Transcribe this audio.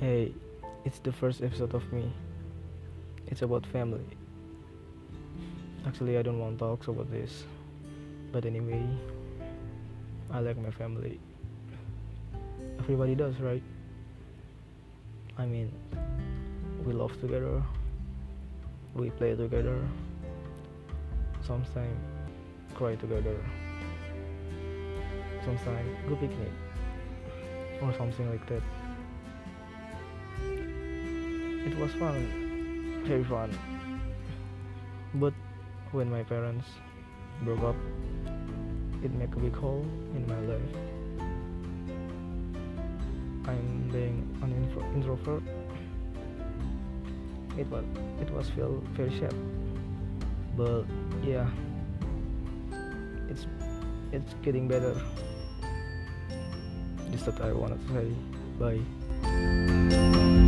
Hey, it's the first episode of me. It's about family. Actually, I don't want to talk about this. But anyway, I like my family. Everybody does, right? I mean, we love together, we play together, sometimes cry together, sometimes go picnic, or something like that. It was fun, very fun. But when my parents broke up, it made a big hole in my life. I'm being an intro- introvert. It was it was feel very sad, but yeah, it's it's getting better. Just that I wanted to say bye.